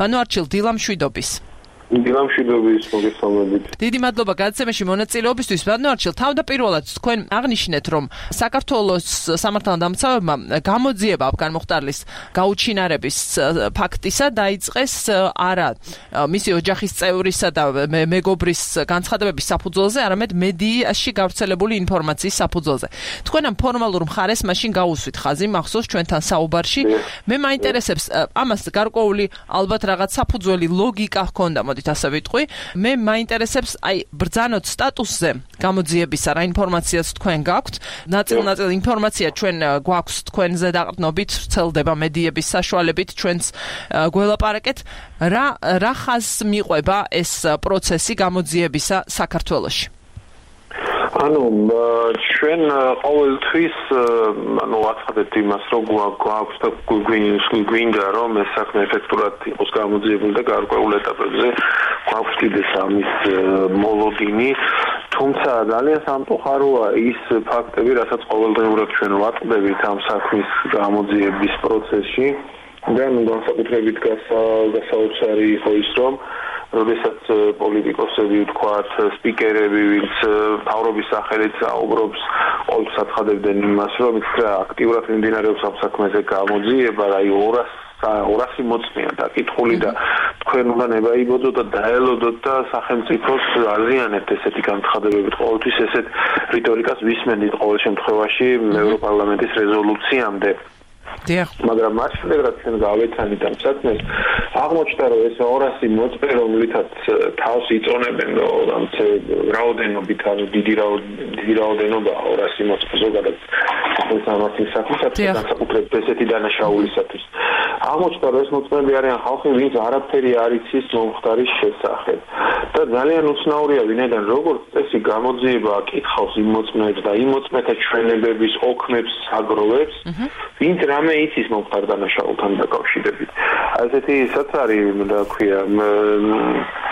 ბანო არჩილ დილამშვიდობის დილამშვიდობის მოგესალმებით. დიდი მადლობა გადაცემაში მონაწილეობისთვის. ბანოარჩილ თავდაპირველად თქვენ აღნიშნეთ, რომ საქართველოს სამართალდამცავებმა გამოძიება აფგან მოხტარლის გაუჩინარების ფაქტისა დაიწყეს არა მისი ოჯახის წევრისა და მეგობრის განცხადებების საფუძველზე, არამედ მედიაში გავრცელებული ინფორმაციის საფუძველზე. თქვენ ამ ფორმალურ მხარეს მაშინ გაუსვით ხაზი მახსოვს ჩვენთან საუბარში. მე მაინტერესებს ამას გარკვეული ალბათ რაღაც საფუძველი ლოგიკა ჰქონდა. მოდით ასე ვიტყვი. მე მაინტერესებს აი ბრძანოთ სტატუსზე გამოძიებისა რა ინფორმაციას თქვენ გაქვთ. ნაწილ-ნაწილ ინფორმაცია ჩვენ გვაქვს თქვენზე დაყრდნობით, ვრცელდება მედიების საშუალებით ჩვენს გველაპარაკეთ. რა რა ხაზს მიყვება ეს პროცესი გამოძიებისა საქართველოში? ანუ ჩვენ ყოველთვის ანუ ვაცხადეთ იმას რომ გვაქვს და გვინდა რომ ეს საქმე ეფექტურად იყოს გამოძიებული და გარკვეულ ეტაპებზე გვაქვს კიდეს ამის მოლოდინი. თუმცა ძალიან სამწუხაროა ის ფაქტები რასაც ყოველდღიურად ჩვენ ვაწყდებით ამ საქმის გამოძიების პროცესში. და ნუ განსაკუთრებით გასაოცარი იყო ის რომ როდესაც პოლიტიკოსები ვთქვათ, სპიკერები, ვინც თავრობის სახელით საუბრობს, ყოველთვის აცხადებდნენ იმას, რომ ის აქტიურად მიმდინარეობს ამ საქმეზე გამოძიება, აი 200 200 მოწმეა დაკითხული და თქვენ უნდა ნებაიბოდოთ და დაელოდოთ და სახელმწიფოს აზიანებთ ესეთი განცხადებებით. ყოველთვის ესეთ რიტორიკას ვისმენთ ყოველ შემთხვევაში ევროპარლამენტის რეზოლუციამდე დიახ. მაგრამ მასშტაბად რაც ჩვენ გავეცანით ამ საქმეს, აღმოჩნდა რომ ეს 200 მოწმე რომლითაც თავს იწონებენ რომ ამ რაოდენობით ანუ დიდი დიდი რაოდენობა 200 მოწმე ზოგადად ეს ამათი საქმესაც განსაკუთრებით ესეთი დანაშაულისათვის. აღმოჩნდა რომ ეს მოწმეები არიან ხალხი, ვინც არაფერი არ იცის მომხდარის შესახებ. და ძალიან უცნაურია ვინაიდან როგორც წესი გამოძიება აკითხავს იმ მოწმეებს და იმ მოწმეთა ჩვენებების ოქმებს აგროვებს, ვინც რამე იცის მომხარ დანაშაულთან დაკავშირებით. ასეთი ისაც არის, რა ქვია,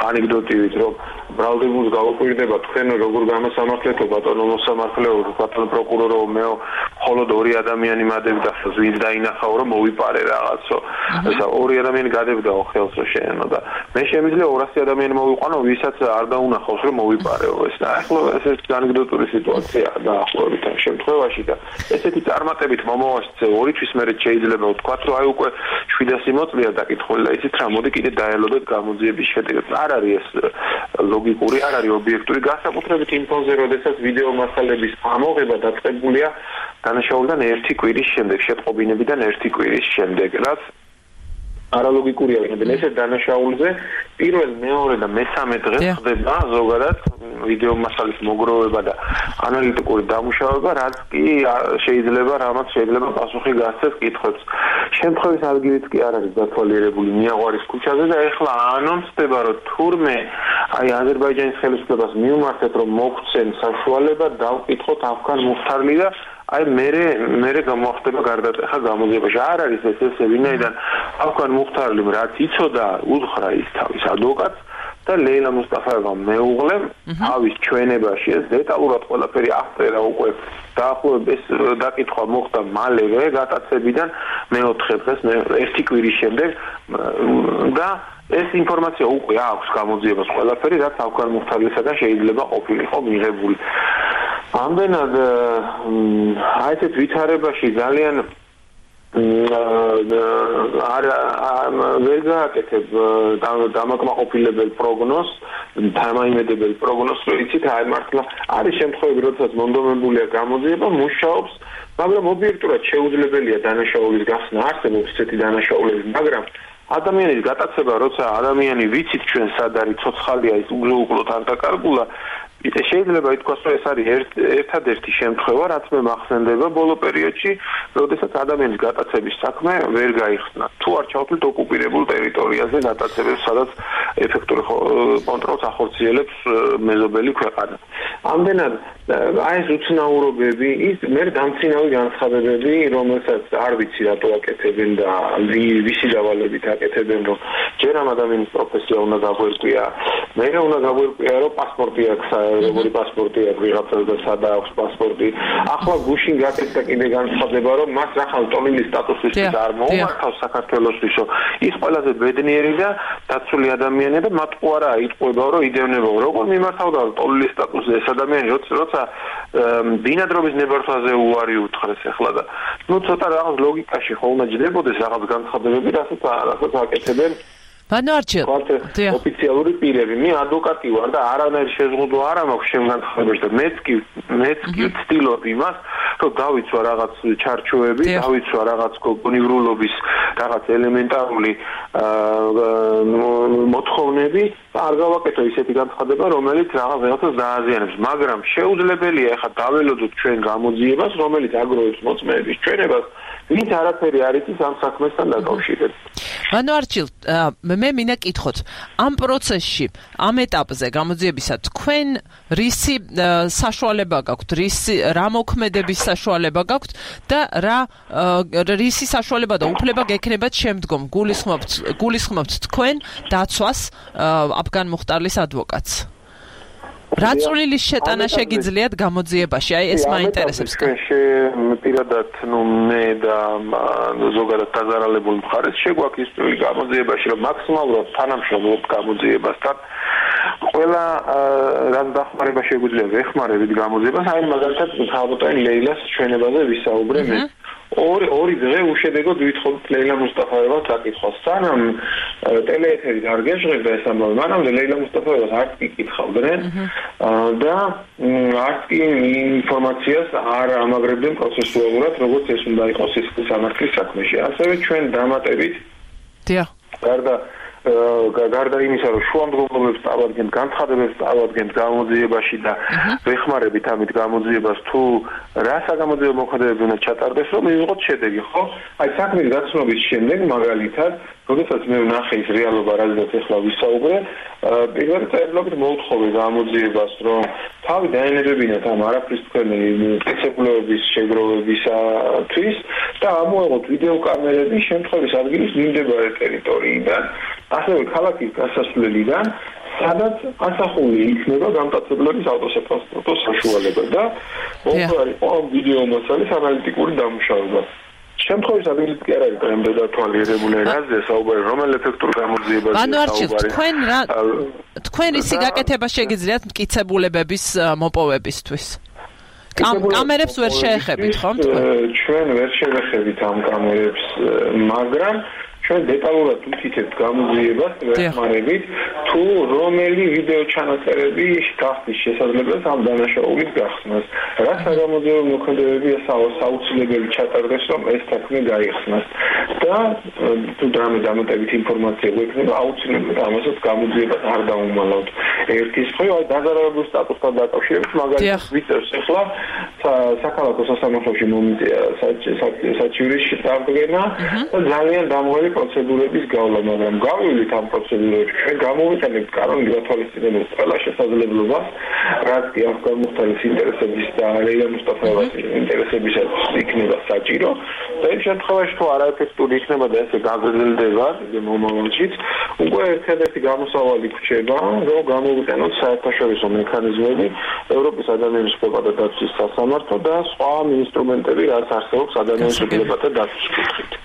ანეკდოტივით, რომ ბრალდებულს გავუკვირდება თქვენ როგორ გამოსამართლეთო ბატონო მოსამართლეო, ბატონო პროკურორო, მეო, მხოლოდ ორი ადამიანი მადებდა ხელს, ვინც დაინახაო, რომ მოვიპარე რაღაცო. ესა ორი ადამიანი გადებდაო ხელს რომ შეენო და მე შემიძლია 200 ადამიანი მოვიყვანო, ვისაც არ დაუნახავს რომ მოვიპარეო ეს. და ახლა ეს ანეკდოტური სიტუაცია დაახლოებით ამ შემთხვევაში და ესეთი წარმატებით მომავალში ორი თვის მე შეიძლება ვთქვა, რომ აი უკვე 700 მოწლია დაკითხული და ისიც რა მოდი კიდე დაელოდოთ გამოძიების შედეგად. არ არის ეს ლოგიკური, არ არის ობიექტური გასაკუთრებით იმ ფონზე, როდესაც ვიდეო მასალების ამოღება დაწყებულია დანაშაულიდან ერთი კვირის შემდეგ, შეტყობინებიდან ერთი კვირის შემდეგ, რაც არალოგიკურია ვინმე ესე დანაშაულზე პირველ მეორე და მესამე დღეს ხდება ზოგადად ვიდეო მასალის მოგროვება და ანალიტიკური დამუშავება რაც კი შეიძლება რამაც შეიძლება პასუხი გასცეს კითხვებს შემთხვევის ადგილიც კი არ არის დათვალიერებული მიაღვარის ქუჩაზე და ეხლა ანონსდება რომ თურმე აი აზერბაიჯანის ხელისუფლებას მიუმართეთ რომ მოგცენ საშუალება დავკითხოთ აფგან მუხთარლი და აი მე მე გამოხდება გარდატეხა გამოძიებაში. არ არის ეს ესე ვინაიდან აფგან მუხთარლი რაც იცოდა უთხრა ის თავის ადვოკატს და ლეილა მუსტაფაევა მეუღლე თავის ჩვენებაში ეს დეტალურად ყველაფერი აღწერა უკვე დაახლოებით ეს დაკითხვა მოხდა მალევე გატაცებიდან მეოთხე დღეს მე ერთი კვირის შემდეგ და ეს ინფორმაცია უკვე აქვს გამოძიებას ყველაფერი რაც აფგან მუხთარლისაგან შეიძლება ყოფილიყო მიღებული ამდენად აი ეს ვითარებაში ძალიან არ ვერ გააკეთებ დამაკმაყოფილებელ პროგნოზს, თამაიმედებელ პროგნოზს, რომ იცით აი მართლა არის შემთხვევები, როდესაც მონდომებულია გამოძიება, მუშაობს, მაგრამ ობიექტურად შეუძლებელია დანაშაულის გახსნა, არსებობს ესეთი დანაშაულები, მაგრამ ადამიანის გატაცება, როცა ადამიანი ვიცით ჩვენ სად არის ცოცხალია ის უგლუკლოთ არ დაკარგულა, შეიძლება ითქვას რომ ეს არის ერთადერთი შემთხვევა რაც მე მახსენდება ბოლო პერიოდში როდესაც ადამიანის გატაცების საქმე ვერ გაიხსნა თუ არ ჩავთვლით ოკუპირებულ ტერიტორიაზე გატაცებებს სადაც ეფექტური კონტროლს ახორციელებს მეზობელი ქვეყანა ამდენად აი ეს უცნაურობები ის მე დამცინავი განცხადებები რომელსაც არ ვიცი რატო აკეთებენ და ვისი დავალებით აკეთებენ რომ ჯერ ამ ადამიანის პროფესია უნდა გაგვერკვია მე უნდა გაგვირკვია რომ პასპორტი აქვს როგორი პასპორტი აქვს ვიღაცას და სადა აქვს პასპორტი. ახლა გუშინ გაკეთდა კიდე განცხადება რომ მას ახალ ტოლილი სტატუსისთვის არ მოუმართავს საქართველოსთვისო ის ყველაზე ბედნიერი და დაცული ადამიანია და მათ არა იტყვება რომ იდევნებო. როგორ მიმართავდა ტოლილი სტატუსზე ეს ადამიანი როცა ბინადრობის ნებართვაზე უარი უთხრეს ახლა და ნუ ცოტა რაღაც ლოგიკაში ხოლმე ჯდებოდეს რაღაც განცხადებები რასაც რასაც აკეთებენ ბანოარჩილ ოფიციალური პირები მე ადვოკატი ვარ და არანაირი შეზღუდვა არ მაქვს ჩემ განცხადებაში და მეც კი მეც კი ვცდილობ იმას რომ დავიცვა რაღაც ჩარჩოები დავიცვა რაღაც კონკრეტულობის რაღაც ელემენტარული მოთხოვნები. და არ გავაკეთო ისეთი განცხადება რომელიც რაღაც რაღაცას დააზიანებს. მაგრამ შეუძლებელია ახლა დაველოდოთ ჩვენ გამოძიებას რომელიც აგროვებს მოწმეების ჩვენებას ვინც არაფერი არ იცის ამ საქმესთან დაკავშირებით. ანუ არჩილ, მე მინდა კითხოთ, ამ პროცესში, ამ ეტაპზე გამოძიებისა თქვენ რისი საშუალება გაქვთ, რისი რა მოქმედების საშუალება გაქვთ და რა რისი საშუალება და უფლება გექნებათ შემდგომ გულისხმობთ გულისხმობთ თქვენ დაცვას აფგან მუხტარლის ადვოკატს. რა წვლილის შეტანა შეგიძლიათ გამოძიებაში? აი ეს მაინტერესებს. მე პირადად, ну, მე და ზოგადად დაზარალებულ მხარეს შეგვაქვს ის წვლილი გამოძიებაში, რომ მაქსიმალურად თანამშრომლობ გამოძიებასთან. ყველა რაც დახმარება შეგვიძლია ვეხმარებით გამოძიებას, აი მაგალითად, ხალხოთან ლეილას ჩვენებაზე ვისაუბრე მე. ორი ორი დღე უშედეგოდ ვითხოვთ ლეილა მუსტაფაევას საკითხავს. სანამ ტელეეთერი არ გეშღება ეს ამბავი, მანამდე ლეილა მუსტაფაევას არც კი კითხავდნენ და არც კი ინფორმაციას არ ამაგრებდნენ პროცესუალურად, როგორც ეს უნდა იყოს ის სამართლის საქმეში. ასევე ჩვენ დამატებით დიახ. გარდა გარდა იმისა, რომ შუამდგომლობებს წავადგენთ, განცხადებებს წავადგენთ გამოძიებაში და ვეხმარებით ამით გამოძიებას თუ რა საგამოძიებო მოქმედებები უნდა ჩატარდეს, რომ მივიღოთ შედეგი, ხო? აი საქმის გაცნობის შემდეგ მაგალითად როდესაც მე ვნახე ის რეალობა, რაზეც ახლა ვისაუბრე, პირველ წერილობით მოუთხოვე გამოძიებას, რომ თავი დაენებებინათ ამ არაფრის თქვენი წესებულების შეგროვებისათვის და ამოეღოთ ვიდეოკამერები შემთხვევის ადგილის მიმდებარე ტერიტორიიდან, ასევე ქალაქის გასასვლელიდან, სადაც ასახული იქნება გამტაცებლების ავტოსეპასპორტო საშუალება და მოხდა იყო ვიდეო მასალის ანალიტიკური დამუშავება. შემთხვევის ადგილით კი არ არის პრემდე დათვალიერებული რაზე საუბარი რომელ ეფექტურ გამოძიებაზე ანუ არჩილ თქვენ რა თქვენ ისი გაკეთება შეგიძლიათ მკიცებულებების მოპოვებისთვის? კამერებს ვერ შეეხებით ხომ თქვენ? ჩვენ ვერ შევეხებით ამ კამერებს მაგრამ ჩვენ დეტალურად ვთითებთ გამოძიებას ვეხმარებით თუ რომელი ვიდეო ჩანაწერები გახდის შესაძლებელი ამ დანაშაულის გახსნას. რა საგამოძიებო მოქმედებები საუცილებელი ჩატარდეს რომ ეს საქმე გაიხსნას. და თუ დრამე დამატებით ინფორმაცია გვექნება აუცილებლად ამასაც გამოძიებას არ დაუმალავთ. ერთის ხო აი დაზარალებულ სტატუსთან დაკავშირებით მაგალითად ვიწერს ახლა საქალაქო სასამართლოში მომიწია საჩივრიში წარდგენა და ძალიან დამღელი პროცედურების გავლა, მაგრამ გავივლით ამ პროცედურებში. ჩვენ გამოვიყენებთ კანონის გათვალისწინებელ ყველა შესაძლებლობას, რაც კი ამ გამოხდანის ინტერესების და რეა მუსტაფაევის ინტერესებისაც იქნება საჭირო. და იმ შემთხვევაში თუ არაეფექტური იქნება და ესე გაგრძელდება იმ მომავალშიც, უკვე ერთადერთი გამოსავალი გრჩება, რომ გამოვიყენოთ საერთაშორისო მექანიზმები, ევროპის ადამიანის უფლებათა დაცვის სასამართლო და სხვა ინსტრუმენტები, რაც არსებობს ადამიანის უფლებათა დაცვის კუთხით.